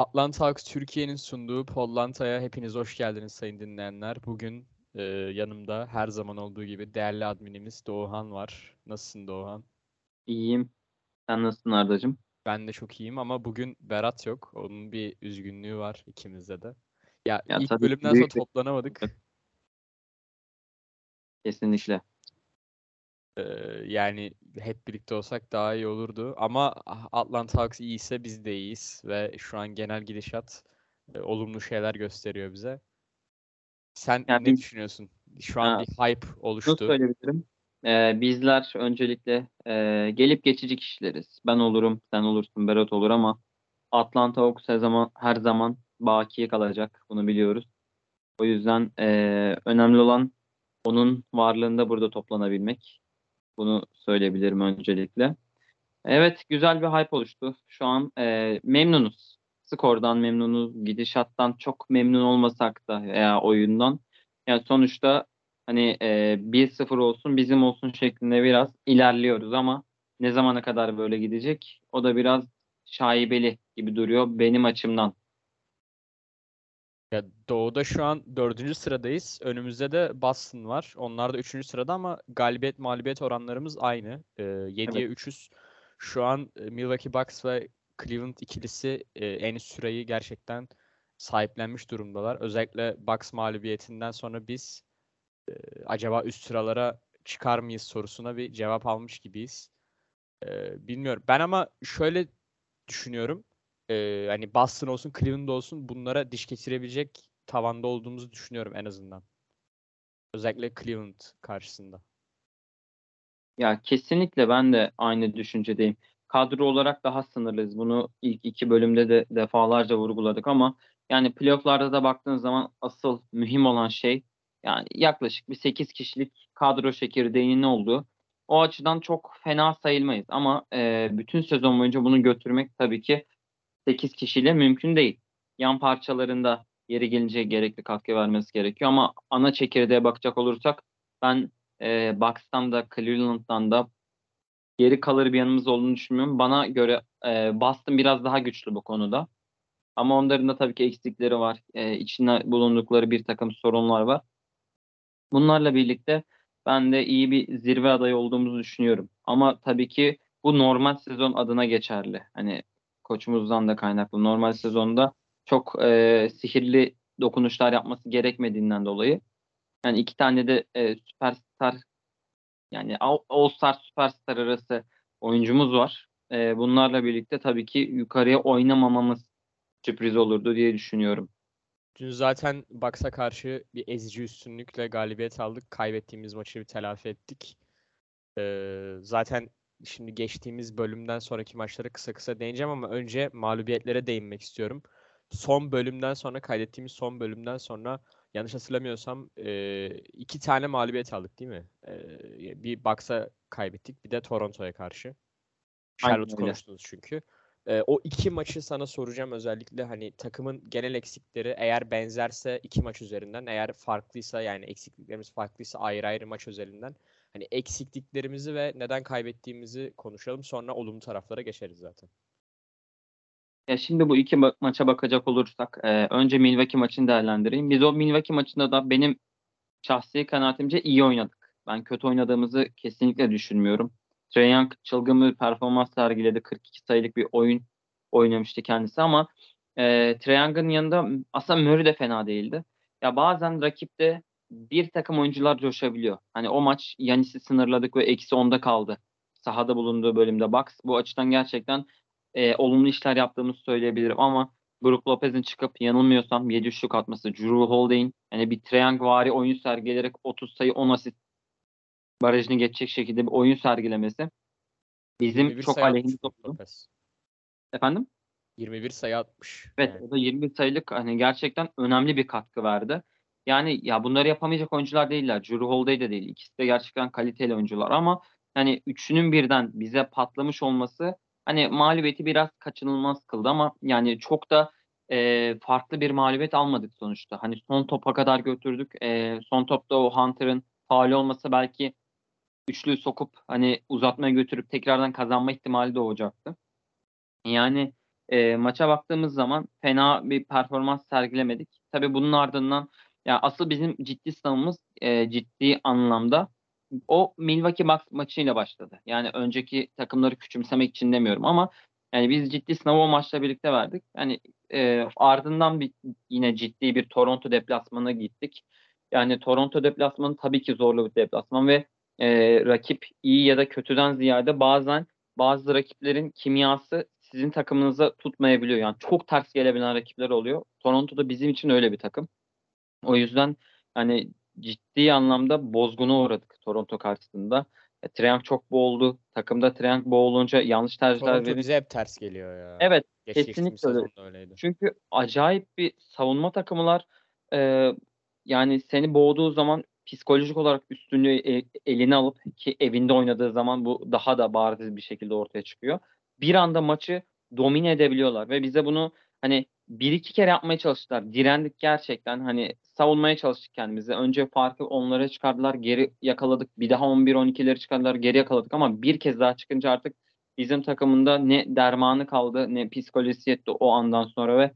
Atlanta Hawks Türkiye'nin sunduğu Pollanta'ya hepiniz hoş geldiniz sayın dinleyenler. Bugün e, yanımda her zaman olduğu gibi değerli adminimiz Doğuhan var. Nasılsın Doğuhan? İyiyim. Sen nasılsın Arda'cığım? Ben de çok iyiyim ama bugün Berat yok. Onun bir üzgünlüğü var ikimizde de. Ya, Ya ilk bölümden sonra büyük toplanamadık. Kesinlikle. Ee, yani hep birlikte olsak daha iyi olurdu. Ama Atlanta Hawks iyiyse biz de iyiyiz. Ve şu an genel gidişat e, olumlu şeyler gösteriyor bize. Sen Ya ne biz- düşünüyorsun? Şu an Ha, bir hype oluştu. söyleyebilirim. Ee, bizler öncelikle e, gelip geçici kişileriz. Ben olurum, sen olursun, Berat olur ama Atlanta Hawks her zaman, her zaman baki kalacak. Bunu biliyoruz. O yüzden e, önemli olan onun varlığında burada toplanabilmek. Bunu söyleyebilirim öncelikle. Evet, güzel bir hype oluştu. Şu an e, memnunuz. Skordan memnunuz, gidişattan çok memnun olmasak da veya oyundan. Yani sonuçta hani e, 1-0 olsun bizim olsun şeklinde biraz ilerliyoruz ama ne zamana kadar böyle gidecek? O da biraz şaibeli gibi duruyor benim açımdan. Ya Doğu'da şu an dördüncü sıradayız. Önümüzde de Boston var. Onlar da üçüncü sırada ama galibiyet mağlubiyet oranlarımız aynı. Ee, 7'ye 3'üz. Şu an e, Milwaukee Bucks ve Cleveland ikilisi e, en üst sırayı gerçekten sahiplenmiş durumdalar. Özellikle Bucks mağlubiyetinden sonra biz e, acaba üst sıralara çıkar mıyız sorusuna bir cevap almış gibiyiz. E, bilmiyorum. Ben ama şöyle düşünüyorum. E, hani Boston olsun, Cleveland olsun bunlara diş geçirebilecek tavanda olduğumuzu düşünüyorum en azından. Özellikle Cleveland karşısında. Ya kesinlikle ben de aynı düşüncedeyim. Kadro olarak daha sınırlıyız. Bunu ilk iki bölümde de defalarca vurguladık ama yani playofflarda da baktığın zaman asıl mühim olan şey yani yaklaşık bir 8 kişilik kadro çekirdeğinin olduğu. O açıdan çok fena sayılmayız ama e, bütün sezon boyunca bunu götürmek tabii ki 8 kişiyle mümkün değil. Yan parçalarında yeri gelince gerekli katkı vermesi gerekiyor ama ana çekirdeğe bakacak olursak ben e, Bucks'tan da Cleveland'dan da geri kalır bir yanımız olduğunu düşünmüyorum. Bana göre e, Boston biraz daha güçlü bu konuda. Ama onların da tabii ki eksikleri var. E, içinde bulundukları bir takım sorunlar var. Bunlarla birlikte ben de iyi bir zirve adayı olduğumuzu düşünüyorum. Ama tabii ki bu normal sezon adına geçerli. Hani koçumuzdan da kaynaklı. Normal sezonda çok e, sihirli dokunuşlar yapması gerekmediğinden dolayı. Yani iki tane de e, süperstar yani All All Star süperstar arası oyuncumuz var. E, bunlarla birlikte tabii ki yukarıya oynamamamız sürpriz olurdu diye düşünüyorum. Dün zaten Bucks'a karşı bir ezici üstünlükle galibiyet aldık. Kaybettiğimiz maçı bir telafi ettik. Ee, zaten şimdi geçtiğimiz bölümden sonraki maçlara kısa kısa değineceğim ama önce mağlubiyetlere değinmek istiyorum. Son bölümden sonra kaydettiğimiz son bölümden sonra yanlış hatırlamıyorsam e, iki tane mağlubiyet aldık değil mi? E, bir Bucks'a kaybettik bir de Toronto'ya karşı. Charlotte konuştunuz çünkü. Ee, o iki maçı sana soracağım özellikle hani takımın genel eksikleri eğer benzerse iki maç üzerinden eğer farklıysa yani eksikliklerimiz farklıysa ayrı ayrı maç üzerinden hani eksikliklerimizi ve neden kaybettiğimizi konuşalım sonra olumlu taraflara geçeriz zaten. Ya şimdi bu iki ma- maça bakacak olursak e, önce Milwaukee maçını değerlendireyim. Biz o Milwaukee maçında da benim şahsi kanaatimce iyi oynadık. Ben kötü oynadığımızı kesinlikle düşünmüyorum. Trae Young çılgın bir performans sergiledi. 42 sayılık bir oyun oynamıştı kendisi ama e, Trae Young'ın yanında aslında Murray de fena değildi. Ya bazen rakipte bir takım oyuncular coşabiliyor. Hani o maç Yanis'i sınırladık ve eksi 10'da kaldı. Sahada bulunduğu bölümde Bucks. Bu açıdan gerçekten e, olumlu işler yaptığımızı söyleyebilirim ama Brook Lopez'in çıkıp yanılmıyorsam 7 üçlük atması, Drew Holiday'in yani bir triangle vari oyun sergileyerek 30 sayı 10 asist barajını geçecek şekilde bir oyun sergilemesi bizim 21 çok atmış oldu. Efendim? 21 sayı atmış. Evet Yani o da 21 sayılık hani gerçekten önemli bir katkı verdi. Yani ya bunları yapamayacak oyuncular değiller. Drew Holiday de değil. İkisi de gerçekten kaliteli oyuncular ama hani üçünün birden bize patlamış olması hani mağlubiyeti biraz kaçınılmaz kıldı ama yani çok da e, farklı bir mağlubiyet almadık sonuçta. Hani son topa kadar götürdük. E, son topta o Hunter'ın faali olmasa belki üçlüyü sokup hani uzatmaya götürüp tekrardan kazanma ihtimali doğacaktı. Yani e, maça baktığımız zaman fena bir performans sergilemedik. Tabii bunun ardından ya asıl bizim ciddi sınavımız e, ciddi anlamda o Milwaukee Bucks maçıyla başladı. Yani önceki takımları küçümsemek için demiyorum ama yani biz ciddi sınavı o maçla birlikte verdik. Yani e, ardından bir yine ciddi bir Toronto deplasmanına gittik. Yani Toronto deplasmanı tabii ki zorlu bir deplasman ve e, rakip iyi ya da kötüden ziyade bazen bazı rakiplerin kimyası sizin takımınıza tutmayabiliyor. Yani çok ters gelebilen rakipler oluyor. Toronto da bizim için öyle bir takım. O yüzden hani ciddi anlamda bozguna uğradık Toronto karşısında. E, Triangle çok boğuldu. Takımda Triangle boğulunca yanlış tercihler Toronto bize hep ters geliyor ya. Evet, kesinlikle öyle. öyleydi. Çünkü acayip bir savunma takımılar e, yani seni boğduğu zaman psikolojik olarak üstünlüğü e- eline alıp ki evinde oynadığı zaman bu daha da bariz bir şekilde ortaya çıkıyor. Bir anda maçı domine edebiliyorlar ve bize bunu hani bir iki kere yapmaya çalıştılar. Direndik gerçekten hani savunmaya çalıştık kendimizi. Önce farkı onlara çıkardılar, geri yakaladık. Bir daha 11-12'leri çıkardılar, geri yakaladık ama bir kez daha çıkınca artık bizim takımında ne dermanı kaldı ne psikolojisi yetti o andan sonra ve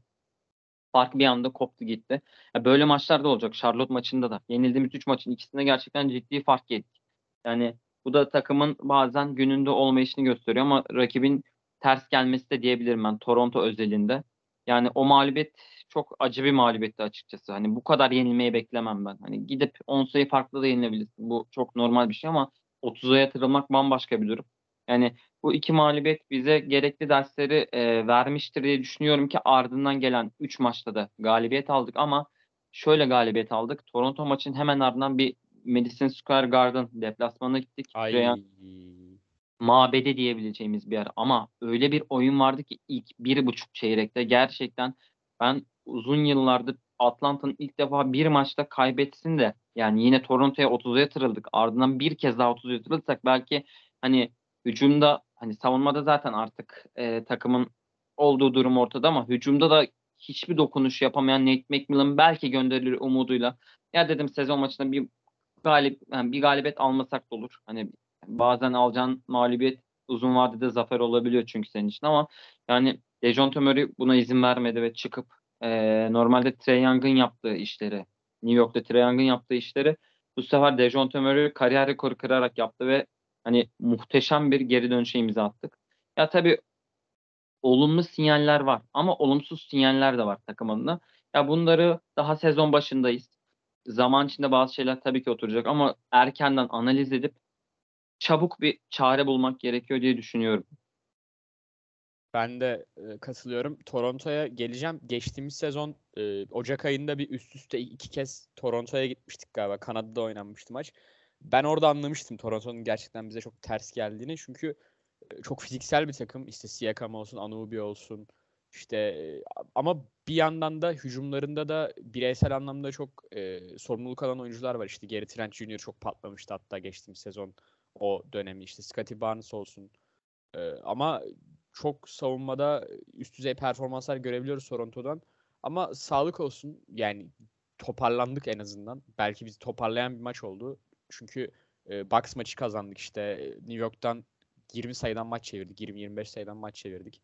fark bir anda koptu gitti. Ya böyle maçlar da olacak. Charlotte maçında da. Yenildiğimiz 3 maçın ikisinde gerçekten ciddi fark yedik. Yani bu da takımın bazen gününde olmayışını gösteriyor ama rakibin ters gelmesi de diyebilirim ben Toronto özelinde. Yani o mağlubiyet çok acı bir mağlubiyetti açıkçası. Hani bu kadar yenilmeyi beklemem ben. Hani gidip 10 sayı farklı da yenilebilirsin. Bu çok normal bir şey ama 30'a yatırılmak bambaşka bir durum. Yani bu iki mağlubiyet bize gerekli dersleri e, vermiştir diye düşünüyorum ki ardından gelen 3 maçta da galibiyet aldık ama şöyle galibiyet aldık. Toronto maçın hemen ardından bir Madison Square Garden deplasmanına gittik. Ay. Trae mabede diyebileceğimiz bir yer. Ama öyle bir oyun vardı ki ilk bir buçuk çeyrekte gerçekten ben uzun yıllardır Atlanta'nın ilk defa bir maçta kaybetsin de yani yine Toronto'ya 30'a yatırıldık. Ardından bir kez daha 30'a yatırılırsak belki hani hücumda hani savunmada zaten artık e, takımın olduğu durum ortada ama hücumda da hiçbir dokunuş yapamayan Nate McMillan belki gönderilir umuduyla. Ya dedim sezon maçında bir galip yani bir galibiyet almasak da olur. Hani bazen alacağın mağlubiyet uzun vadede zafer olabiliyor çünkü senin için ama yani Dejounte Murray buna izin vermedi ve çıkıp e, normalde Trey Young'ın yaptığı işleri New York'ta Trey Young'ın yaptığı işleri bu sefer Dejounte Murray kariyer rekoru kırarak yaptı ve hani muhteşem bir geri dönüşe imza attık. Ya tabii olumlu sinyaller var ama olumsuz sinyaller de var takım adına. Ya bunları daha sezon başındayız. Zaman içinde bazı şeyler tabii ki oturacak ama erkenden analiz edip çabuk bir çare bulmak gerekiyor diye düşünüyorum. Ben de e, katılıyorum. Toronto'ya geleceğim. Geçtiğimiz sezon e, Ocak ayında bir üst üste iki kez Toronto'ya gitmiştik galiba. Kanada'da oynanmıştı maç. Ben orada anlamıştım Toronto'nun gerçekten bize çok ters geldiğini. Çünkü e, çok fiziksel bir takım. İşte Siakam olsun, Anunoby olsun. İşte e, ama bir yandan da hücumlarında da bireysel anlamda çok e, sorumluluk alan oyuncular var. İşte Gary Trent Jr. çok patlamıştı hatta geçtiğimiz sezon o dönemi. İşte Scottie Barnes olsun. E, ama çok savunmada üst düzey performanslar görebiliyoruz Toronto'dan. Ama sağlık olsun yani toparlandık en azından. Belki bizi toparlayan bir maç oldu. Çünkü e, Bucks maçı kazandık işte. New York'tan 20 sayıdan maç çevirdik. 20-25 sayıdan maç çevirdik.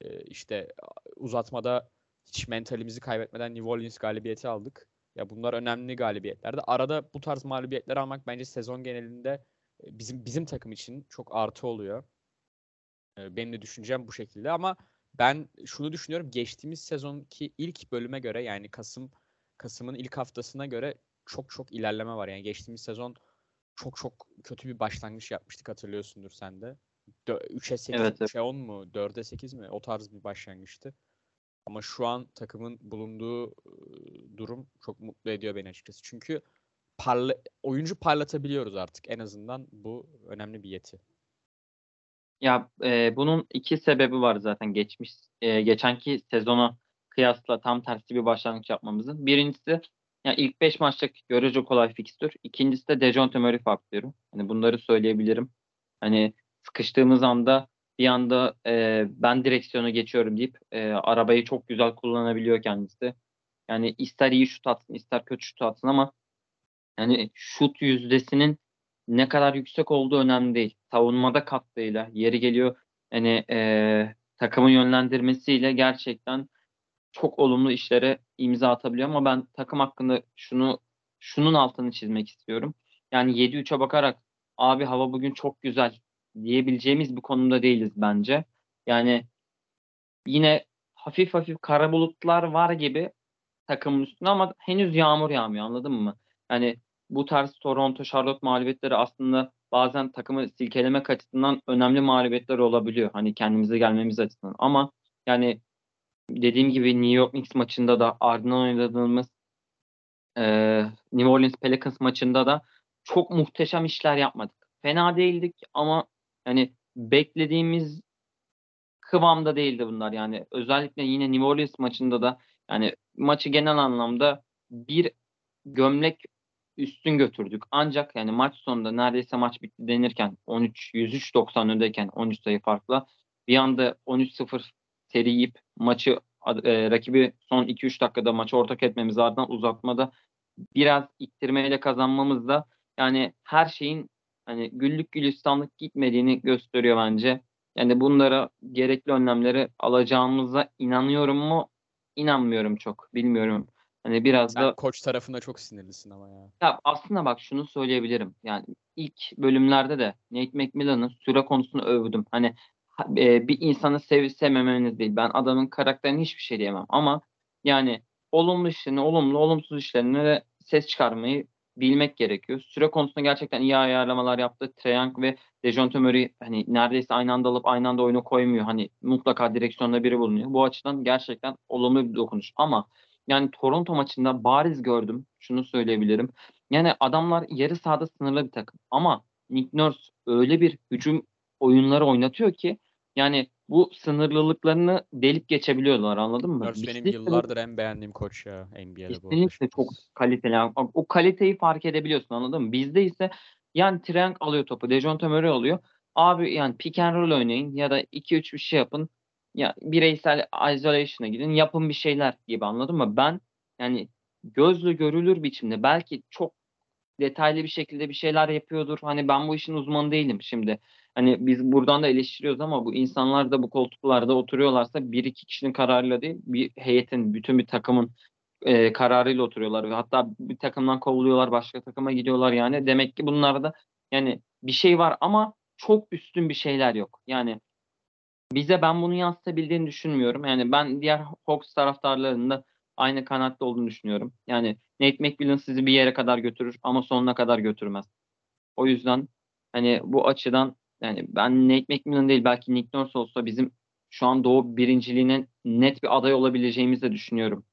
E, işte uzatmada hiç mentalimizi kaybetmeden New Orleans galibiyeti aldık. Ya bunlar önemli galibiyetlerdi. Arada bu tarz mağlubiyetler almak bence sezon genelinde bizim bizim takım için çok artı oluyor. Benim de düşüncem bu şekilde ama ben şunu düşünüyorum. Geçtiğimiz sezonki ilk bölüme göre yani Kasım Kasım'ın ilk haftasına göre çok çok ilerleme var. Yani geçtiğimiz sezon çok çok kötü bir başlangıç yapmıştık hatırlıyorsundur sen de. 3'e 8, Evet, evet. 3'e 10 mu, 4'e 8 mi? O tarz bir başlangıçtı. Ama şu an takımın bulunduğu durum çok mutlu ediyor beni açıkçası. Çünkü parla oyuncu parlatabiliyoruz artık. En azından bu önemli bir yeti. Ya e, bunun iki sebebi var zaten geçmiş e, geçenki sezona kıyasla tam tersi bir başlangıç yapmamızın. Birincisi yani ilk 5 maçlık görece kolay fikstür. İkincisi de Dejounte Murray faktörü. Hani bunları söyleyebilirim. Hani sıkıştığımız anda bir anda e, ben direksiyonu geçiyorum deyip e, arabayı çok güzel kullanabiliyor kendisi. Yani ister iyi şut atsın ister kötü şut atsın ama yani şut yüzdesinin ne kadar yüksek olduğu önemli değil. Savunmada katkıyla yeri geliyor hani e, takımın yönlendirmesiyle gerçekten çok olumlu işlere imza atabiliyor ama ben takım hakkında şunu şunun altını çizmek istiyorum. Yani 7-3'e bakarak abi hava bugün çok güzel diyebileceğimiz bir konumda değiliz bence. Yani yine hafif hafif kara bulutlar var gibi takımın üstünde ama henüz yağmur yağmıyor anladın mı? Yani bu tarz Toronto Charlotte mağlubiyetleri aslında bazen takımı silkelemek açısından önemli mağlubiyetler olabiliyor. Hani kendimize gelmemiz açısından. Ama yani dediğim gibi New York Knicks maçında da ardından oynadığımız e, New Orleans Pelicans maçında da çok muhteşem işler yapmadık. Fena değildik ama yani beklediğimiz kıvamda değildi bunlar yani. Özellikle yine New Orleans maçında da yani maçı genel anlamda bir gömlek üstün götürdük. Ancak yani maç sonunda neredeyse maç bitti denirken 13 103-90 öndeyken 13 sayı farkla bir anda 13-0 seri yiyip maçı e, rakibi son 2-3 dakikada maçı ortak etmemiz ardından uzatmada biraz ittirmeyle kazanmamız da yani her şeyin hani güllük gülistanlık gitmediğini gösteriyor bence. Yani bunlara gerekli önlemleri alacağımıza inanıyorum mu? İnanmıyorum çok. Bilmiyorum. Hani biraz Sen da koç tarafında çok sinirlisin ama ya. ya aslında bak şunu söyleyebilirim. Yani ilk bölümlerde de Nate McMillan'ın süre konusunu övdüm. Hani e, bir insanı sevip sevmemeniz değil. Ben adamın karakterine hiçbir şey diyemem. Ama yani olumlu işlerini, olumlu, olumsuz işlerine de ses çıkarmayı bilmek gerekiyor. Süre konusunda gerçekten iyi ayarlamalar yaptı. Treyang ve Dejounte Murray hani neredeyse aynı anda alıp aynı anda oyunu koymuyor. Hani mutlaka direksiyonda biri bulunuyor. Bu açıdan gerçekten olumlu bir dokunuş. Ama yani Toronto maçında bariz gördüm. Şunu söyleyebilirim. Yani adamlar yarı sahada sınırlı bir takım. Ama Nick Nurse öyle bir hücum oyunları oynatıyor ki yani bu sınırlılıklarını delip geçebiliyorlar anladın mı? Nurse benim Bizde yıllardır en beğendiğim koç ya NBA'de bu. Kesinlikle çok kaliteli. O kaliteyi fark edebiliyorsun anladın mı? Bizde ise yani Triang alıyor topu. Dejounte Murray alıyor. Abi yani pick and roll oynayın ya da 2-3 bir şey yapın. Ya bireysel isolation'a gidin. Yapın bir şeyler gibi anladın mı? Ben yani gözle görülür biçimde belki çok detaylı bir şekilde bir şeyler yapıyordur. Hani ben bu işin uzmanı değilim şimdi. Hani biz buradan da eleştiriyoruz ama bu insanlar da bu koltuklarda oturuyorlarsa bir iki kişinin kararıyla değil bir heyetin, bütün bir takımın e, kararıyla oturuyorlar ve hatta bir takımdan kovuluyorlar, başka takıma gidiyorlar yani. Demek ki bunlarda yani bir şey var ama çok üstün bir şeyler yok. Yani bize ben bunu yansıtabildiğini düşünmüyorum. Yani ben diğer Hawks taraftarlarında aynı kanatta olduğunu düşünüyorum. Yani Nate McMillan sizi bir yere kadar götürür ama sonuna kadar götürmez. O yüzden hani bu açıdan yani ben Nate McMillan değil belki Nick Nurse olsa bizim şu an Doğu birinciliğine net bir aday olabileceğimizi de düşünüyorum.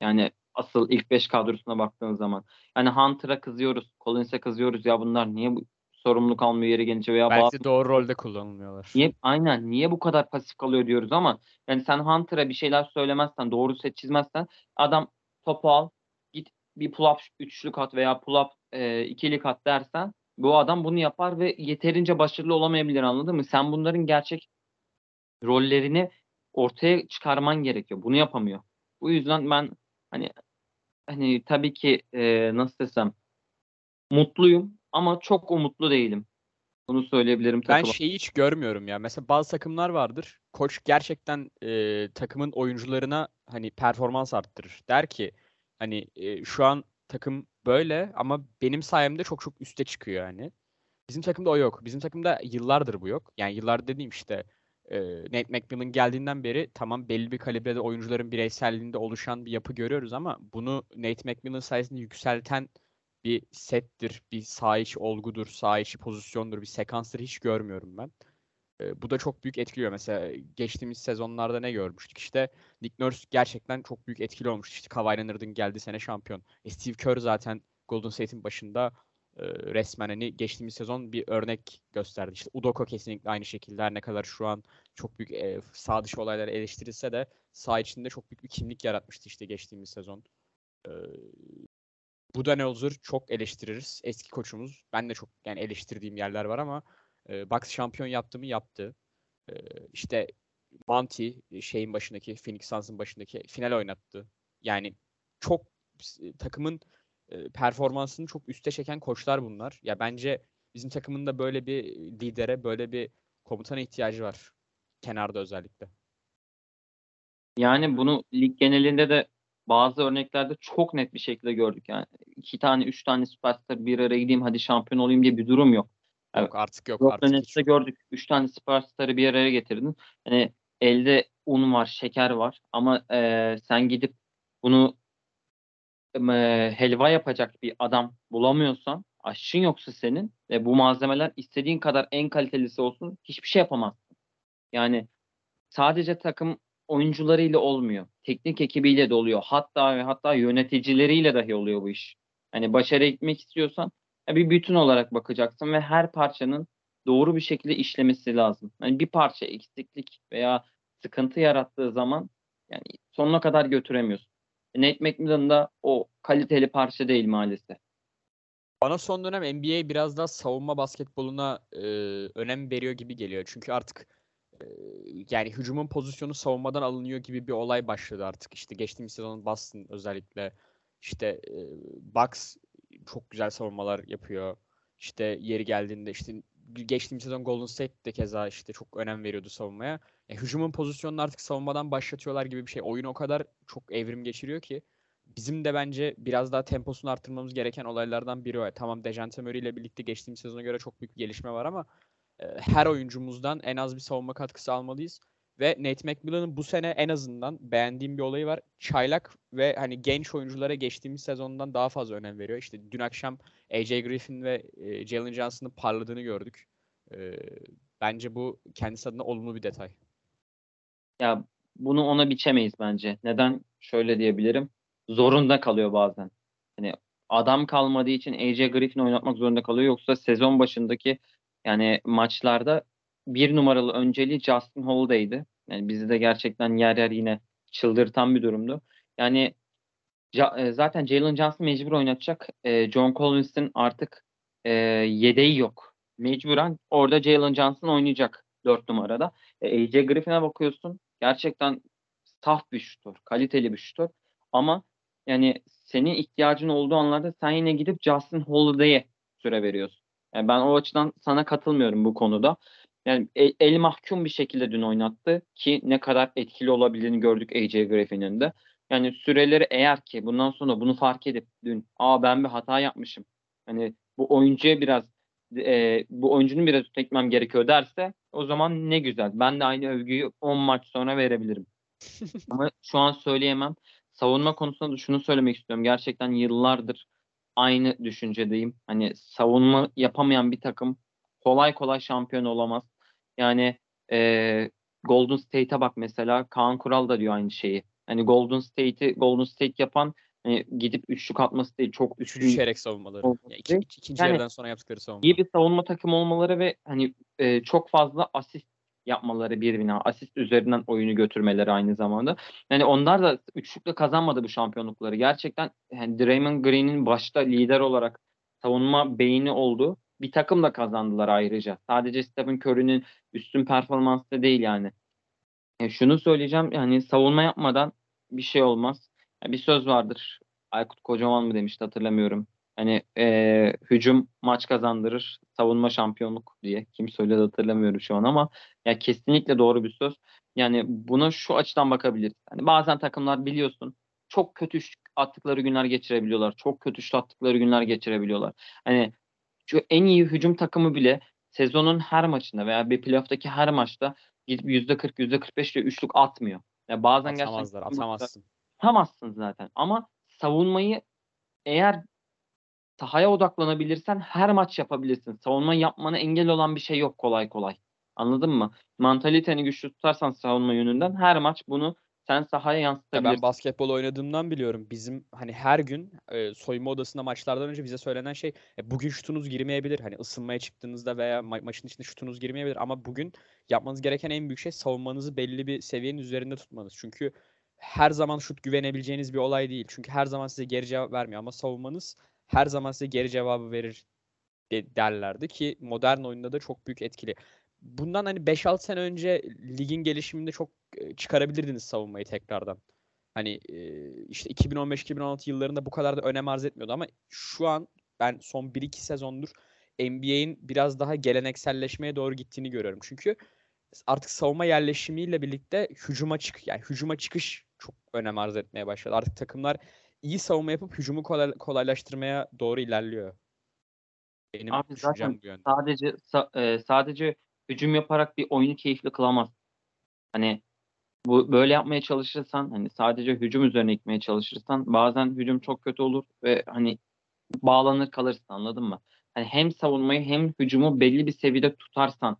Yani asıl ilk 5 kadrosuna baktığın zaman. Yani Hunter'a kızıyoruz, Collins'e kızıyoruz ya bunlar niye bu sorumluluk almıyor yeri gelince veya Belki bazı... doğru rolde kullanılmıyorlar. Niye, aynen niye bu kadar pasif kalıyor diyoruz ama yani sen Hunter'a bir şeyler söylemezsen, doğru set çizmezsen adam topu al, git bir pull-up üçlük at veya pull-up e, ikilik at dersen bu adam bunu yapar ve yeterince başarılı olamayabilir anladın mı? Sen bunların gerçek rollerini ortaya çıkarman gerekiyor. Bunu yapamıyor. Bu yüzden ben hani hani tabii ki e, nasıl desem mutluyum ama çok umutlu değilim. Bunu söyleyebilirim. Ben takıma. şeyi hiç görmüyorum ya. Mesela bazı takımlar vardır. Koç gerçekten e, takımın oyuncularına hani performans arttırır. Der ki hani e, şu an takım böyle ama benim sayemde çok çok üste çıkıyor yani. Bizim takımda o yok. Bizim takımda yıllardır bu yok. Yani yıllar dediğim işte e, Nate McMillan geldiğinden beri tamam belli bir kalibrede oyuncuların bireyselliğinde oluşan bir yapı görüyoruz ama bunu Nate McMillan sayesinde yükselten bir settir, bir sağ içi olgudur, sağ içi pozisyondur, bir sekanstır hiç görmüyorum ben. E, bu da çok büyük etkiliyor. Mesela geçtiğimiz sezonlarda ne görmüştük? İşte Nick Nurse gerçekten çok büyük etkili olmuştu. İşte Kawhi Leonard'ın geldiği sene şampiyon. E, Steve Kerr zaten Golden State'in başında e, resmen hani geçtiğimiz sezon bir örnek gösterdi. İşte Udoka kesinlikle aynı şekilde her ne kadar şu an çok büyük e, sağ dışı olaylar eleştirilse de sağ içinde çok büyük bir kimlik yaratmıştı işte geçtiğimiz sezon. E, Budenholzer çok eleştiririz. Eski koçumuz. Ben de çok yani eleştirdiğim yerler var ama e, Bucks şampiyon yaptı mı yaptı. E, işte Monty şeyin başındaki Phoenix Suns'ın başındaki final oynattı. Yani çok e, takımın e, performansını çok üste çeken koçlar bunlar. Ya bence bizim takımın da böyle bir lidere, böyle bir komutana ihtiyacı var. Kenarda özellikle. Yani bunu lig genelinde de bazı örneklerde çok net bir şekilde gördük. Yani iki tane, üç tane süperstar bir araya gideyim hadi şampiyon olayım diye bir durum yok. Yok artık yok. Yok artık hiç. gördük. Üç tane süperstarı bir araya getirdin. Hani elde un var, şeker var ama e, sen gidip bunu e, helva yapacak bir adam bulamıyorsan, aşçın yoksa senin ve bu malzemeler istediğin kadar en kalitelisi olsun hiçbir şey yapamazsın. Yani sadece takım oyuncularıyla olmuyor. Teknik ekibiyle de oluyor. Hatta ve hatta yöneticileriyle dahi oluyor bu iş. Hani başarıya gitmek istiyorsan bir bütün olarak bakacaksın ve her parçanın doğru bir şekilde işlemesi lazım. Yani bir parça eksiklik veya sıkıntı yarattığı zaman yani sonuna kadar götüremiyorsun. Nate McMillan da o kaliteli parça değil maalesef. Bana son dönem NBA biraz daha savunma basketboluna e, önem veriyor gibi geliyor. Çünkü artık e, yani hücumun pozisyonu savunmadan alınıyor gibi bir olay başladı artık. İşte geçtiğimiz sezon Boston özellikle işte e, Bucks çok güzel savunmalar yapıyor. İşte yeri geldiğinde işte geçtiğimiz sezon Golden State de keza işte çok önem veriyordu savunmaya. E, hücumun pozisyonunu artık savunmadan başlatıyorlar gibi bir şey. Oyun o kadar çok evrim geçiriyor ki bizim de bence biraz daha temposunu arttırmamız gereken olaylardan biri o. Tamam Dejante Murray ile birlikte geçtiğimiz sezona göre çok büyük gelişme var ama e, her oyuncumuzdan en az bir savunma katkısı almalıyız. Ve Nate McMillan'ın bu sene en azından beğendiğim bir olayı var. Çaylak ve hani genç oyunculara geçtiğimiz sezondan daha fazla önem veriyor. İşte dün akşam AJ Griffin ve e, Jalen Johnson'ın parladığını gördük. E, bence bu kendisi adına olumlu bir detay. Ya bunu ona biçemeyiz bence. Neden? Şöyle diyebilirim. Zorunda kalıyor bazen. Hani adam kalmadığı için AJ Griffin oynatmak zorunda kalıyor. Yoksa sezon başındaki yani maçlarda bir numaralı önceliği Justin Holiday'di. Yani bizi de gerçekten yer yer yine çıldırtan bir durumdu. Yani e, zaten Jalen Johnson mecbur oynatacak. E, John Collins'in artık e, yedeği yok. Mecburen orada Jalen Johnson oynayacak 4 numarada. AJ Griffin'e bakıyorsun. Gerçekten saf bir şutör. Kaliteli bir şutör. Ama yani senin ihtiyacın olduğu anlarda sen yine gidip Justin Holiday'e süre veriyorsun. Yani ben o açıdan sana katılmıyorum bu konuda. Yani el, el mahkum bir şekilde dün oynattı ki ne kadar etkili olabildiğini gördük AJ Griffin'in de. Yani süreleri eğer ki bundan sonra bunu fark edip dün aa ben bir hata yapmışım. Hani bu oyuncuya biraz e, bu oyuncunun biraz tekmem gerekiyor derse o zaman ne güzel. Ben de aynı övgüyü 10 maç sonra verebilirim. Ama şu an söyleyemem. Savunma konusunda da şunu söylemek istiyorum. Gerçekten yıllardır aynı düşüncedeyim. Hani savunma yapamayan bir takım kolay kolay şampiyon olamaz. Yani e, Golden State'e bak mesela Kaan Kural da diyor aynı şeyi. Hani Golden State'i Golden State yapan hani gidip üçlük atması değil çok üstün. Düşerek savunmaları. Yani iki, ikinci yani, yarıdan sonra yaptıkları savunma. İyi bir savunma takımı olmaları ve hani e, çok fazla asist yapmaları bir bina. Asist üzerinden oyunu götürmeleri aynı zamanda. Yani onlar da üçlükle kazanmadı bu şampiyonlukları. Gerçekten yani Draymond Green'in başta lider olarak savunma beyni oldu bir takım da kazandılar ayrıca. Sadece Stephen Curry'nin üstün performansı da değil yani. yani. Şunu söyleyeceğim yani savunma yapmadan bir şey olmaz. Yani bir söz vardır. Aykut Kocaman mı demişti hatırlamıyorum. Hani e, hücum maç kazandırır, savunma şampiyonluk diye. Kim söyledi hatırlamıyorum şu an ama ya kesinlikle doğru bir söz. Yani buna şu açıdan bakabiliriz. Hani bazen takımlar biliyorsun çok kötü attıkları günler geçirebiliyorlar. Çok kötü attıkları günler geçirebiliyorlar. Hani şu en iyi hücum takımı bile sezonun her maçında veya bir playoff'taki her maçta gidip %40, %45 ile üçlük atmıyor. Yani bazen Atamazlar, gerçekten atamazsın. Atamazsın zaten ama savunmayı eğer sahaya odaklanabilirsen her maç yapabilirsin. Savunma yapmana engel olan bir şey yok kolay kolay. Anladın mı? Mantaliteni güçlü tutarsan savunma yönünden her maç bunu sen sahaya yansıtabilirsin. Ya ben basketbol oynadığımdan biliyorum. Bizim hani her gün e, soyunma odasında maçlardan önce bize söylenen şey e, bugün şutunuz girmeyebilir. Hani ısınmaya çıktığınızda veya ma- maçın içinde şutunuz girmeyebilir ama bugün yapmanız gereken en büyük şey savunmanızı belli bir seviyenin üzerinde tutmanız. Çünkü her zaman şut güvenebileceğiniz bir olay değil. Çünkü her zaman size geri cevap vermiyor ama savunmanız her zaman size geri cevabı verir derlerdi ki modern oyunda da çok büyük etkili bundan hani 5-6 sene önce ligin gelişiminde çok çıkarabilirdiniz savunmayı tekrardan. Hani işte 2015-2016 yıllarında bu kadar da önem arz etmiyordu ama şu an ben son 1-2 sezondur NBA'in biraz daha gelenekselleşmeye doğru gittiğini görüyorum. Çünkü artık savunma yerleşimiyle birlikte hücuma çık yani hücuma çıkış çok önem arz etmeye başladı. Artık takımlar iyi savunma yapıp hücumu kolay, kolaylaştırmaya doğru ilerliyor. Benim Abi zaten bu yönde. sadece sa- e, sadece hücum yaparak bir oyunu keyifli kılamaz. Hani bu böyle yapmaya çalışırsan hani sadece hücum üzerine gitmeye çalışırsan bazen hücum çok kötü olur ve hani bağlanır kalırsın anladın mı? Hani hem savunmayı hem hücumu belli bir seviyede tutarsan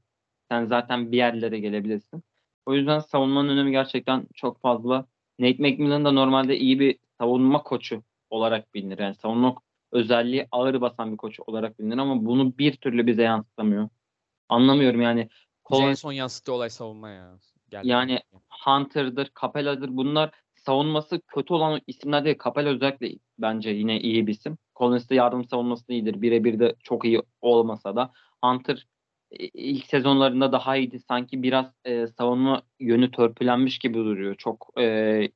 sen zaten bir yerlere gelebilirsin. O yüzden savunmanın önemi gerçekten çok fazla. Nate McMillan da normalde iyi bir savunma koçu olarak bilinir. Yani savunma özelliği ağır basan bir koç olarak bilinir ama bunu bir türlü bize yansıtamıyor. Anlamıyorum yani. Bize en son yansıttığı olay savunma ya. Geldi Yani-. Hunter'dır, Capella'dır bunlar savunması kötü olan isimler değil. Capella özellikle bence yine iyi bir isim. Collins de yardım savunması iyidir. Birebir de çok iyi olmasa da. Hunter e, ilk sezonlarında daha iyiydi. Sanki biraz e, savunma yönü törpülenmiş gibi duruyor. Çok e,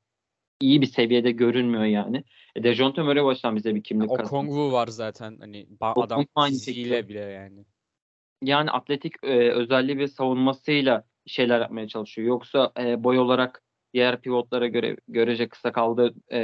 iyi bir seviyede görünmüyor yani. E, Dejounte Murray baştan bize bir kimlik O kazandı. Kongwu var zaten hani ba- O adam fiziğiyle bile yani. yani atletik e, özelliği ve savunmasıyla şeyler yapmaya çalışıyor. Yoksa e, boy olarak diğer pivotlara göre görece kısa kaldığı e,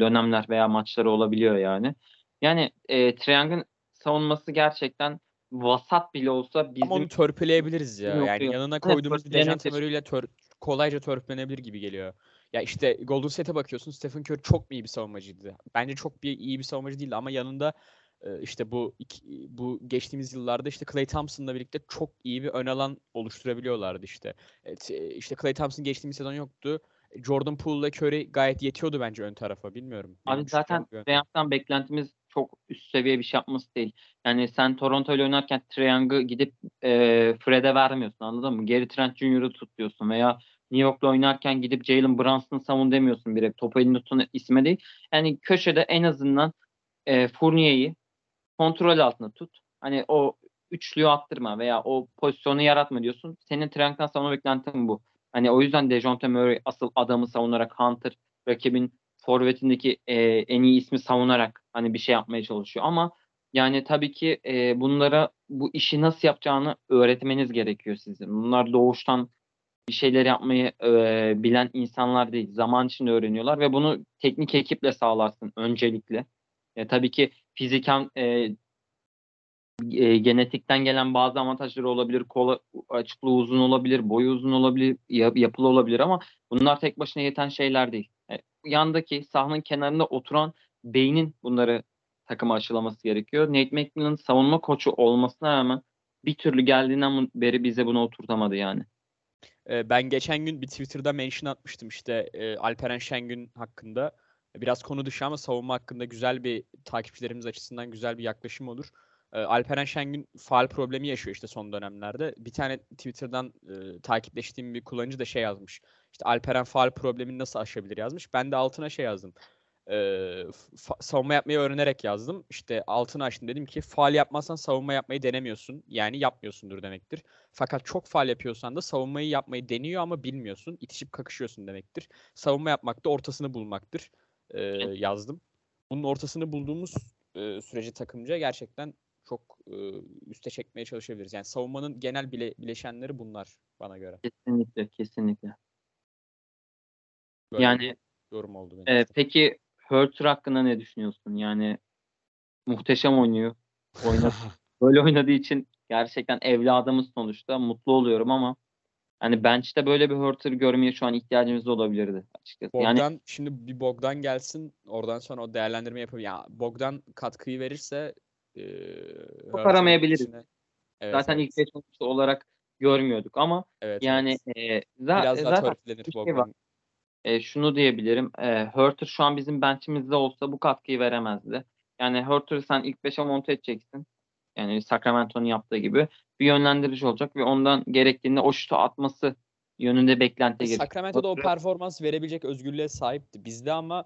dönemler veya maçları olabiliyor yani. Yani e, Triang'ın savunması gerçekten vasat bile olsa bizim Ama onu törpüleyebiliriz ya. Yok, Yani yok. yanına Evet, koyduğumuz Dejounte törpülenebilir. Murray ile tör- kolayca törpülenebilir gibi geliyor. Ya işte Golden State'e bakıyorsun. Stephen Curry çok iyi bir savunmacıydı? Bence çok bir iyi bir savunmacı değildi ama yanında e, işte bu iki- bu geçtiğimiz yıllarda işte Klay Thompson'la birlikte çok iyi bir ön alan oluşturabiliyorlardı işte. Evet, e, işte Klay Thompson geçtiğimiz sezon yoktu. Jordan Poole'la Curry gayet yetiyordu bence ön tarafa. Bilmiyorum. Benim Abi düşüncem zaten. Triang'dan beklentimiz çok üst seviye bir şey yapması değil. Yani sen Toronto ile oynarken Triang'ı gidip e, Fred'e vermiyorsun anladın mı? Gary Trent Jr.'ı tut diyorsun veya New York'la oynarken gidip Jalen Brunson'ı savun demiyorsun direkt. Topu elinde tutan isme değil. Yani köşede en azından e, Fournier'i kontrol altında tut. Hani o üçlüyü attırma veya o pozisyonu yaratma diyorsun. Senin Triang'dan savunma beklentin bu. Hani o yüzden Dejounte Murray asıl adamı savunarak Hunter rakibin forvetindeki e, en iyi ismi savunarak hani bir şey yapmaya çalışıyor ama yani tabii ki e, bunlara bu işi nasıl yapacağını öğretmeniz gerekiyor sizin. Bunlar doğuştan bir şeyler yapmayı e, bilen insanlar değil. Zaman içinde öğreniyorlar ve bunu teknik ekiple sağlarsın öncelikle. E, tabii ki fiziken e, e, genetikten gelen bazı avantajları olabilir. Kola, açıklığı uzun olabilir, boyu uzun olabilir, yap- yapılı olabilir ama bunlar tek başına yeten şeyler değil. E, yandaki sahanın kenarında oturan beynin bunları takıma aşılaması gerekiyor. Nate McMillan savunma koçu olmasına rağmen bir türlü geldiğinden beri bize bunu oturtamadı yani. Ben geçen gün bir Twitter'da mention atmıştım işte Alperen Şengün hakkında. Biraz konu dışı ama savunma hakkında güzel bir takipçilerimiz açısından güzel bir yaklaşım olur. Alperen Şengün faal problemi yaşıyor işte son dönemlerde. Bir tane Twitter'dan e, takipleştiğim bir kullanıcı da şey yazmış. İşte Alperen faal problemini nasıl aşabilir yazmış. Ben de altına şey yazdım. Fa- savunma yapmayı öğrenerek yazdım. İşte altını açtım dedim ki faal yapmazsan savunma yapmayı denemiyorsun. Yani yapmıyorsundur demektir. Fakat çok faal yapıyorsan da savunmayı yapmayı deniyor ama bilmiyorsun. İtişip kakışıyorsun demektir. Savunma yapmak da ortasını bulmaktır. Ee, yazdım. Bunun ortasını bulduğumuz e, süreci takımca gerçekten çok e, üste çekmeye çalışabiliriz. Yani savunmanın genel bile, bileşenleri bunlar bana göre. Kesinlikle, kesinlikle. Böyle Yani yorum oldu benim. e, peki Hurter hakkında ne düşünüyorsun? Yani muhteşem oynuyor. Oynadı. Böyle oynadığı için gerçekten evladımız sonuçta mutlu oluyorum ama hani bench'te böyle bir Hurter görmeye şu an ihtiyacımız olabilirdi açıkçası. Yani Bogdan şimdi bir Bogdan gelsin oradan sonra o değerlendirme yapabilir. Ya Bogdan katkıyı verirse e, Hurter'ın aramayabiliriz. içine- Evet, zaten evet, ilk beş olarak görmüyorduk ama evet, yani evet. e, za- biraz daha zaten bir şey var. E, şunu diyebilirim. E, Hurter şu an bizim bench'imizde olsa bu katkıyı veremezdi. Yani Hurter'ı sen ilk 5'e monte edeceksin. Yani Sacramento'nun yaptığı gibi bir yönlendirici olacak ve ondan gerektiğinde o şutu atması yönünde beklenti gerekiyor. Sacramento'da o performans verebilecek özgürlüğe sahipti. Bizde ama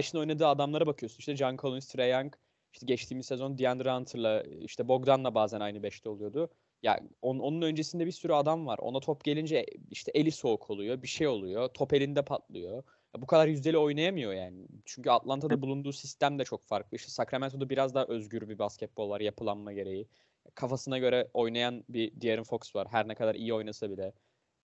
içinde oynadığı adamlara bakıyorsun. İşte John Collins, Trae Young, işte geçtiğimiz sezon DeAndre Hunter'la, işte Bogdan'la bazen aynı 5'te oluyordu. Ya on- onun öncesinde bir sürü adam var. Ona top gelince işte eli soğuk oluyor, bir şey oluyor, top elinde patlıyor. Ya bu kadar yüzdeli oynayamıyor yani. Çünkü Atlanta'da bulunduğu sistem de çok farklı. İşte Sacramento'da biraz daha özgür bir basketbol var yapılanma gereği. Kafasına göre oynayan bir De'Aaron Fox var. Her ne kadar iyi oynasa bile.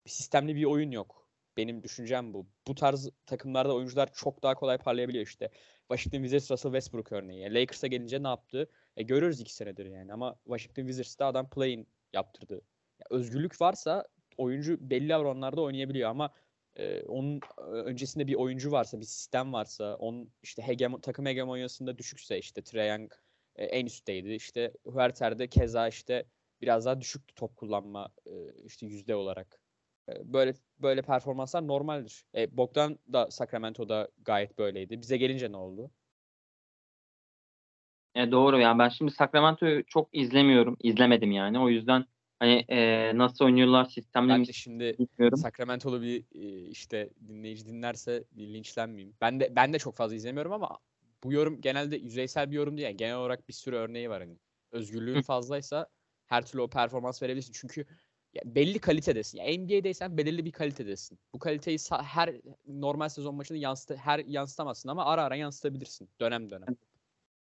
sistemli bir oyun yok. Benim düşüncem bu. Bu tarz takımlarda oyuncular çok daha kolay parlayabiliyor işte. Washington Wizards Russell Westbrook örneği. Lakers'a gelince ne yaptı? E, görüyoruz iki senedir yani ama Washington Wizards'ta adam play'in yaptırdı. Ya, özgürlük varsa oyuncu belli oranlarda oynayabiliyor ama e, onun öncesinde bir oyuncu varsa, bir sistem varsa, onun işte hegemo, takım hegemonyasında düşükse işte Young e, en üstteydi. İşte Huerter'de keza işte biraz daha düşüktü top kullanma e, işte yüzde olarak. E, böyle böyle performanslar normaldir. E, Bogdan da Sacramento'da gayet böyleydi. Bize gelince ne oldu? E, doğru yani ben şimdi Sacramento'yu çok izlemiyorum. izlemedim yani. O yüzden hani e, nasıl oynuyorlar sistemle Ben de şimdi bilmiyorum. Sacramento'lu bir e, işte dinleyici dinlerse bir linçlenmeyeyim. Ben de ben de çok fazla izlemiyorum ama bu yorum genelde yüzeysel bir yorum değil. Yani genel olarak bir sürü örneği var hani. Özgürlüğün fazlaysa her türlü o performans verebilirsin. Çünkü ya belli kalitedesin. Yani NBA'deysen belirli bir kalitedesin. Bu kaliteyi her normal sezon maçında yansıt her yansıtamazsın ama ara ara yansıtabilirsin dönem dönem.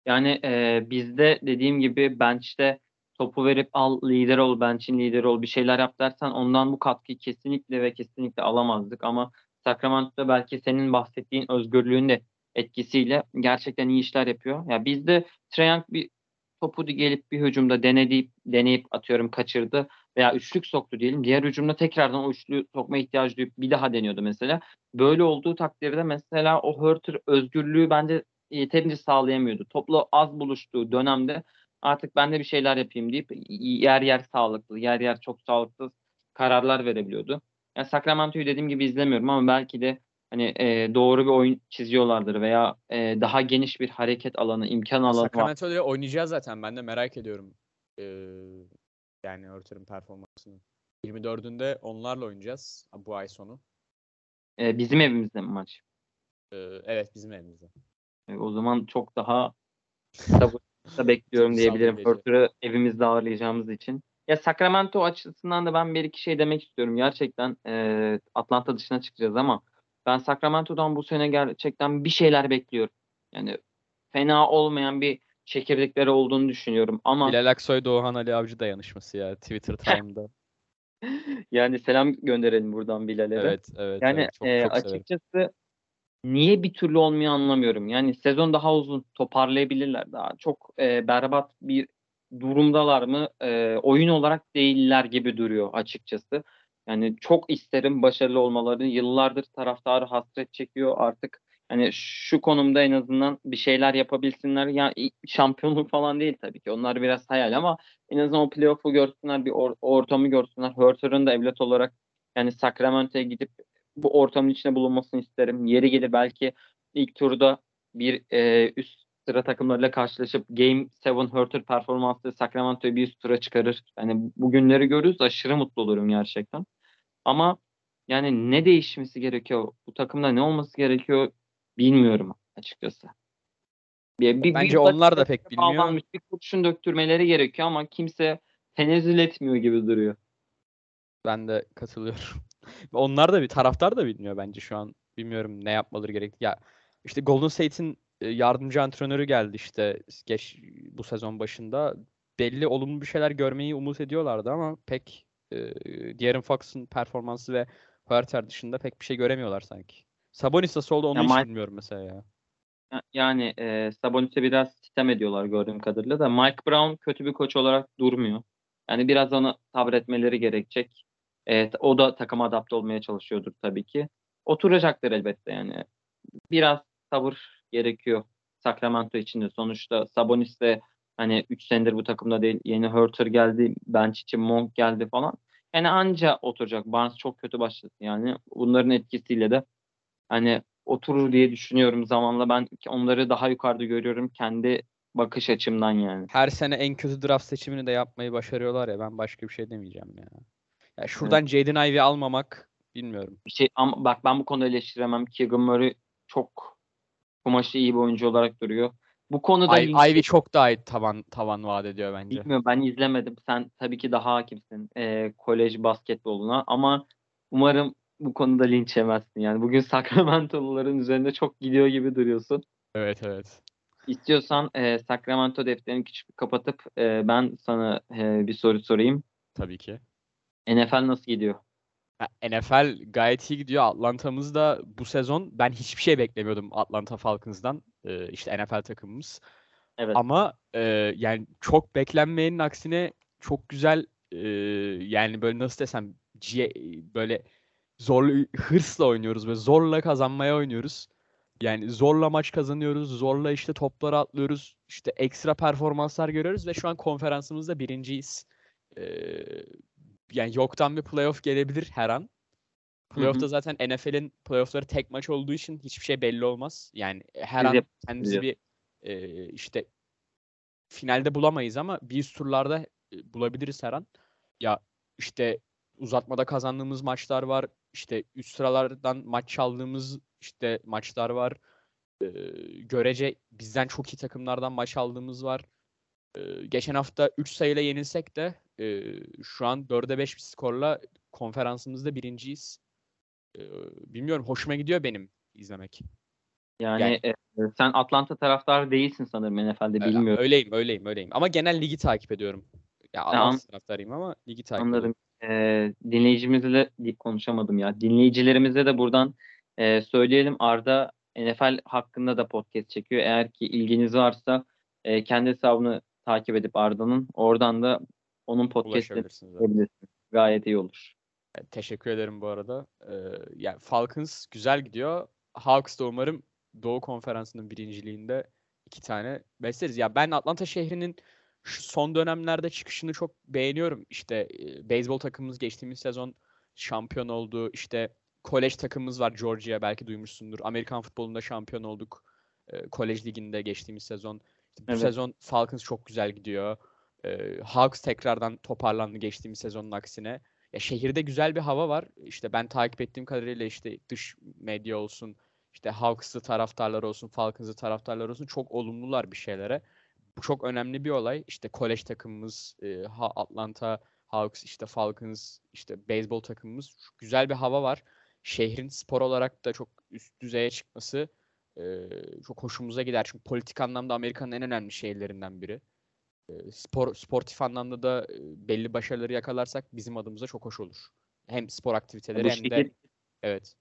Yani e, bizde dediğim gibi bench'te topu verip al lider ol, bench'in lideri ol bir şeyler yap dersen ondan bu katkıyı kesinlikle ve kesinlikle alamazdık ama Sacramento'da belki senin bahsettiğin özgürlüğün de etkisiyle gerçekten iyi işler yapıyor. Ya bizde Trae bir topu gelip bir hücumda deneyip deneyip atıyorum kaçırdı veya üçlük soktu diyelim. Diğer hücumda tekrardan o üçlü sokma ihtiyacı duyup bir daha deniyordu mesela. Böyle olduğu takdirde mesela o Hurter özgürlüğü bence yeterince sağlayamıyordu. Toplu az buluştuğu dönemde artık ben de bir şeyler yapayım deyip yer yer sağlıklı, yer yer çok sağlıklı kararlar verebiliyordu. Yani Sacramento'yu dediğim gibi izlemiyorum ama belki de hani e, doğru bir oyun çiziyorlardır veya e, daha geniş bir hareket alanı, imkan alanı Sacramento var. Sacramento oynayacağız zaten. Ben de merak ediyorum. Ee, yani Örter'in performansını. 24'ünde onlarla oynayacağız bu ay sonu. Ee, bizim evimizde mi maç? Ee, evet bizim evimizde. Ee, o zaman çok daha sabırla bekliyorum diyebilirim. Örter'ı evimizde ağırlayacağımız için. Ya Sacramento açısından da ben bir iki şey demek istiyorum. Gerçekten e, Atlanta dışına çıkacağız ama ben Sacramento'dan bu sene gerçekten bir şeyler bekliyorum. Yani fena olmayan bir çekirdekleri olduğunu düşünüyorum ama Bilal Aksoy Doğan Ali Avcı dayanışması ya Twitter time'da. yani selam gönderelim buradan Bilal'e. Evet, evet. Yani evet, çok, e, çok açıkçası severim. Niye bir türlü olmuyor anlamıyorum. Yani sezon daha uzun toparlayabilirler daha. Çok e, berbat bir durumdalar mı? E, oyun olarak değiller gibi duruyor açıkçası. Yani çok isterim başarılı olmalarını. Yıllardır taraftarı hasret çekiyor artık. Hani şu konumda en azından bir şeyler yapabilsinler. Ya yani şampiyonluk falan değil tabii ki. Onlar biraz hayal ama en azından o playoff'u görsünler, bir or- ortamı görsünler. Hurter'ın da evlat olarak yani Sacramento'ya gidip bu ortamın içinde bulunmasını isterim. Yeri gelir belki ilk turda bir e, üst sıra takımlarıyla karşılaşıp Game 7 Hurter performanslı Sacramento'yu bir üst tura çıkarır. Yani bu günleri görürüz. Aşırı mutlu olurum gerçekten. Ama yani ne değişmesi gerekiyor? Bu takımda ne olması gerekiyor bilmiyorum açıkçası. Bir, bir, Bence bir onlar da pek bilmiyor. Bir kurşun döktürmeleri gerekiyor ama kimse tenezzül etmiyor gibi duruyor. Ben de katılıyorum. Onlar da bir taraftar da bilmiyor bence şu an. Bilmiyorum ne yapmaları gerek. Ya işte Golden State'in e, yardımcı antrenörü geldi işte geç bu sezon başında. Belli olumlu bir şeyler görmeyi umut ediyorlardı ama pek e, De'Aaron Fox'un performansı ve Huerter dışında pek bir şey göremiyorlar sanki. Sabonis nasıl oldu onu ya hiç Mike, bilmiyorum mesela ya. Yani e, Sabonis'e biraz sistem ediyorlar gördüğüm kadarıyla da Mike Brown kötü bir koç olarak durmuyor. Yani biraz onu sabretmeleri gerekecek. Evet, o da takıma adapte olmaya çalışıyordur tabii ki. Oturacaktır elbette yani. Biraz sabır gerekiyor Sacramento için de. Sonuçta Sabonis de Hani 3 senedir bu takımda değil. Yeni Hurter geldi. Bench için Monk geldi falan. Yani anca oturacak. Barnes çok kötü başladı. Yani bunların etkisiyle de hani oturur diye düşünüyorum zamanla. Ben onları daha yukarıda görüyorum kendi bakış açımdan yani. Her sene en kötü draft seçimini de yapmayı başarıyorlar ya. Ben başka bir şey demeyeceğim ya. Ya şuradan evet. Jaden Ivey almamak bilmiyorum. Şey ama bak ben bu konuda eleştiremem. Keegan Murray çok kumaşı iyi bir oyuncu olarak duruyor. Bu konuda I- Ivy çok daha iyi tavan tavan vaat ediyor bence. Bilmiyorum ben izlemedim. Sen tabii ki daha hakimsin e, kolej basketboluna ama umarım bu konuda linç yemezsin. Yani bugün Sacramento'luların üzerinde çok gidiyor gibi duruyorsun. Evet evet. İstiyorsan e, Sacramento defterini küçük kapatıp e, ben sana e, bir soru sorayım. Tabii ki. NFL nasıl gidiyor? NFL gayet iyi gidiyor. Atlanta'mız da bu sezon ben hiçbir şey beklemiyordum Atlanta Falcons'dan. Ee, işte NFL takımımız. Evet. Ama e, yani çok beklenmeyenin aksine çok güzel e, yani böyle nasıl desem C- böyle zorlu hırsla oynuyoruz ve zorla kazanmaya oynuyoruz. Yani zorla maç kazanıyoruz, zorla işte topları atlıyoruz, işte ekstra performanslar görüyoruz ve şu an konferansımızda birinciyiz. Ee, yani yoktan bir playoff gelebilir her an. Playoff'ta zaten NFL'in playoff'ları tek maç olduğu için hiçbir şey belli olmaz. Yani her Biz an kendimizi bir e, işte finalde bulamayız ama bir turlarda e, bulabiliriz her an. Ya işte uzatmada kazandığımız maçlar var. İşte üst sıralardan maç çaldığımız işte maçlar var. Ee, görece bizden çok iyi takımlardan maç aldığımız var. Ee, geçen hafta 3 sayıyla yenilsek de e, şu an 4'e 5 bir skorla konferansımızda birinciyiz. Ee, bilmiyorum hoşuma gidiyor benim izlemek. Yani, Yani- e, sen Atlanta taraftarı değilsin sanırım NFL'de bilmiyorum. Öyleyim, öyleyim, öyleyim. Ama genel ligi takip ediyorum. Ya an- Atlanta taraftarıyım ama ligi takip Anladım. ediyorum. Ee, dinleyicimizle konuşamadım ya. Dinleyicilerimize de buradan e, söyleyelim. Arda NFL hakkında da podcast çekiyor. Eğer ki ilginiz varsa e, kendi hesabını takip edip Arda'nın oradan da onun podcast'ini. Gayet iyi olur. E, Teşekkür ederim bu arada. Ee, yani Falcons güzel gidiyor. Hawks da umarım Doğu Konferansı'nın birinciliğinde iki tane besleriz. Ya ben Atlanta şehrinin şu son dönemlerde çıkışını çok beğeniyorum. İşte e, beyzbol takımımız geçtiğimiz sezon şampiyon oldu. İşte kolej takımımız var Georgia belki duymuşsundur. Amerikan futbolunda şampiyon olduk. E, kolej liginde geçtiğimiz sezon. İşte bu Evet. sezon Falcons çok güzel gidiyor. E, Hawks tekrardan toparlandı geçtiğimiz sezonun aksine. Ya şehirde güzel bir hava var. İşte ben takip ettiğim kadarıyla işte dış medya olsun, işte Hawks'lı taraftarlar olsun, Falcons'lı taraftarlar olsun çok olumlular bir şeylere. Bu çok önemli bir olay. İşte kolej takımımız, e, Atlanta Hawks, işte Falcons, işte beyzbol takımımız güzel bir hava var. Şehrin spor olarak da çok üst düzeye çıkması e, çok hoşumuza gider. Çünkü politik anlamda Amerika'nın en önemli şehirlerinden biri. E, spor sportif anlamda da e, belli başarıları yakalarsak bizim adımıza çok hoş olur. Hem spor aktiviteleri Bu hem şehir, de evet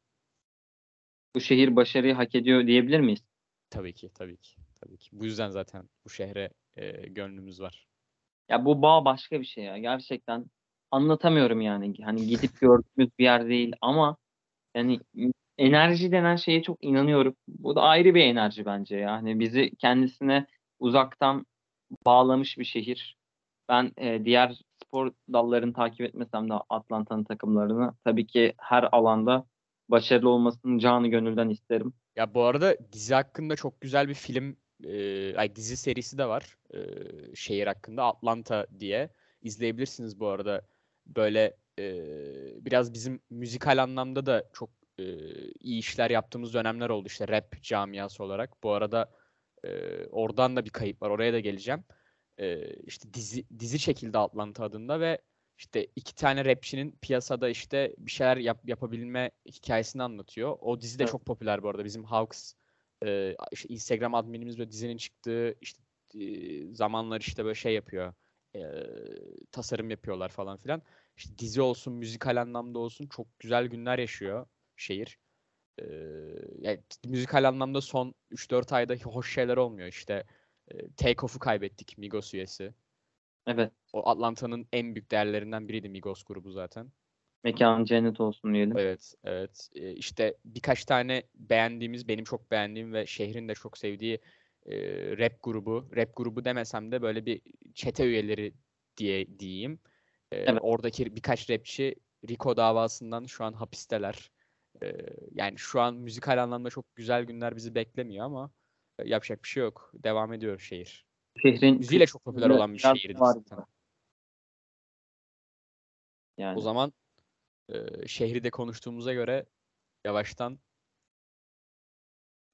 bu şehir başarıyı hak ediyor diyebilir miyiz? tabii ki tabii ki tabii ki. Bu yüzden zaten bu şehre e, gönlümüz var. Ya bu bağ başka bir şey ya. Gerçekten anlatamıyorum yani. Hani gidip gördüğümüz bir yer değil ama yani enerji denen şeye çok inanıyorum. Bu da ayrı bir enerji bence ya. Hani bizi kendisine uzaktan bağlamış bir şehir. Ben e, diğer spor dallarını takip etmesem de Atlanta'nın takımlarını tabii ki her alanda başarılı olmasını canı gönülden isterim. Ya bu arada dizi hakkında çok güzel bir film, e, ay dizi serisi de var. e, şehir hakkında Atlanta diye. İzleyebilirsiniz bu arada. Böyle e, biraz bizim müzikal anlamda da çok e, iyi işler yaptığımız dönemler oldu işte rap camiası olarak. Bu arada e, oradan da bir kayıp var. Oraya da geleceğim. E, işte dizi dizi çekildi Atlanta adında ve işte iki tane rapçinin piyasada işte bir şeyler yap, yapabilme hikayesini anlatıyor. O dizi de Evet. çok popüler bu arada. Bizim Hawks e, işte Instagram adminimiz ve dizinin çıktığı işte e, zamanlar işte böyle şey yapıyor. e, tasarım yapıyorlar falan filan. İşte dizi olsun, müzikal anlamda olsun çok güzel günler yaşıyor şehir. E, yani müzikal anlamda son 3-4 ayda hoş şeyler olmuyor. İşte e, Takeoff'u kaybettik Migos üyesi. Evet. O Atlanta'nın en büyük değerlerinden biriydi Migos grubu zaten. Mekanı cennet olsun diyelim. Evet, evet. Ee, işte birkaç tane beğendiğimiz, benim çok beğendiğim ve şehrin de çok sevdiği e, rap grubu. Rap grubu demesem de böyle bir çete üyeleri diye diyeyim. Ee, Evet. Oradaki birkaç rapçi Rico davasından şu an hapisteler. Yani şu an müzikal anlamda çok güzel günler bizi beklemiyor ama e, yapacak bir şey yok. Devam ediyor şehir. Şehrin Müziğiyle çok popüler olan bir biraz şehirdi var zaten. Yani O zaman e, şehri de konuştuğumuza göre yavaştan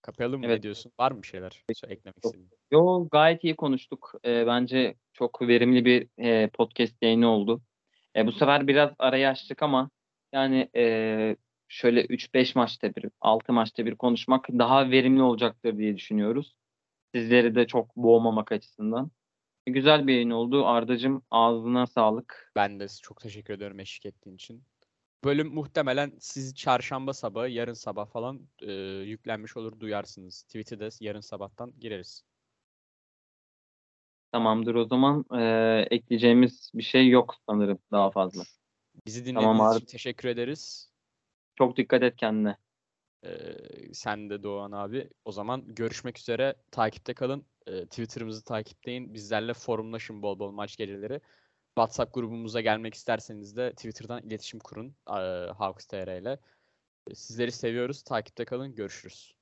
kapayalım mı? Evet. Ne diyorsun? Var mı bir şeyler Söyle- eklemek istediğin? Yo gayet iyi konuştuk. Ee, bence çok verimli bir e, podcast yayını oldu. E, bu sefer biraz arayı açtık ama yani e, şöyle 3-5 maçta bir, 6 maçta bir konuşmak daha verimli olacaktır diye düşünüyoruz. Sizleri de çok boğmamak açısından. E, güzel bir yayın oldu. Ardacığım ağzına sağlık. Ben de çok teşekkür ederim eşlik ettiğin için. bölüm muhtemelen siz çarşamba sabahı, yarın sabah falan e, yüklenmiş olur duyarsınız. Tweet'e de yarın sabahtan gireriz. Tamamdır o zaman. Ee, ekleyeceğimiz bir şey yok sanırım daha fazla. Bizi Tamam dinlediğiniz abi. için teşekkür ederiz. Çok dikkat et kendine. Ee, sen de Doğan abi. O zaman görüşmek üzere. Takipte kalın. Ee, Twitter'ımızı takipleyin. Bizlerle forumlaşın bol bol maç geceleri. WhatsApp grubumuza gelmek isterseniz de Twitter'dan iletişim kurun. E, Hawks TR ile. Sizleri seviyoruz. Takipte kalın. Görüşürüz.